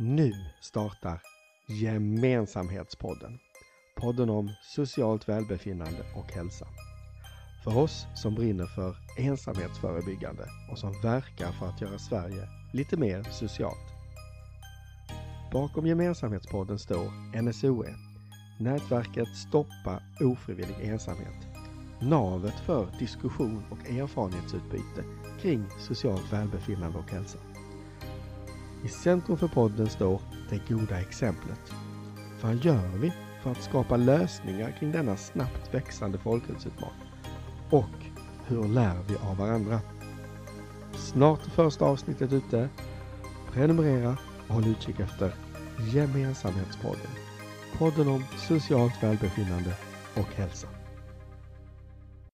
Nu startar Gemensamhetspodden. Podden om socialt välbefinnande och hälsa. För oss som brinner för ensamhetsförebyggande och som verkar för att göra Sverige lite mer socialt. Bakom Gemensamhetspodden står NSOE, nätverket Stoppa ofrivillig ensamhet. Navet för diskussion och erfarenhetsutbyte kring socialt välbefinnande och hälsa. I centrum för podden står det goda exemplet. Vad gör vi för att skapa lösningar kring denna snabbt växande folkhälsoutmaning? Och hur lär vi av varandra? Snart är första avsnittet ute. Prenumerera och håll utkik efter Gemensamhetspodden. Podden om socialt välbefinnande och hälsa.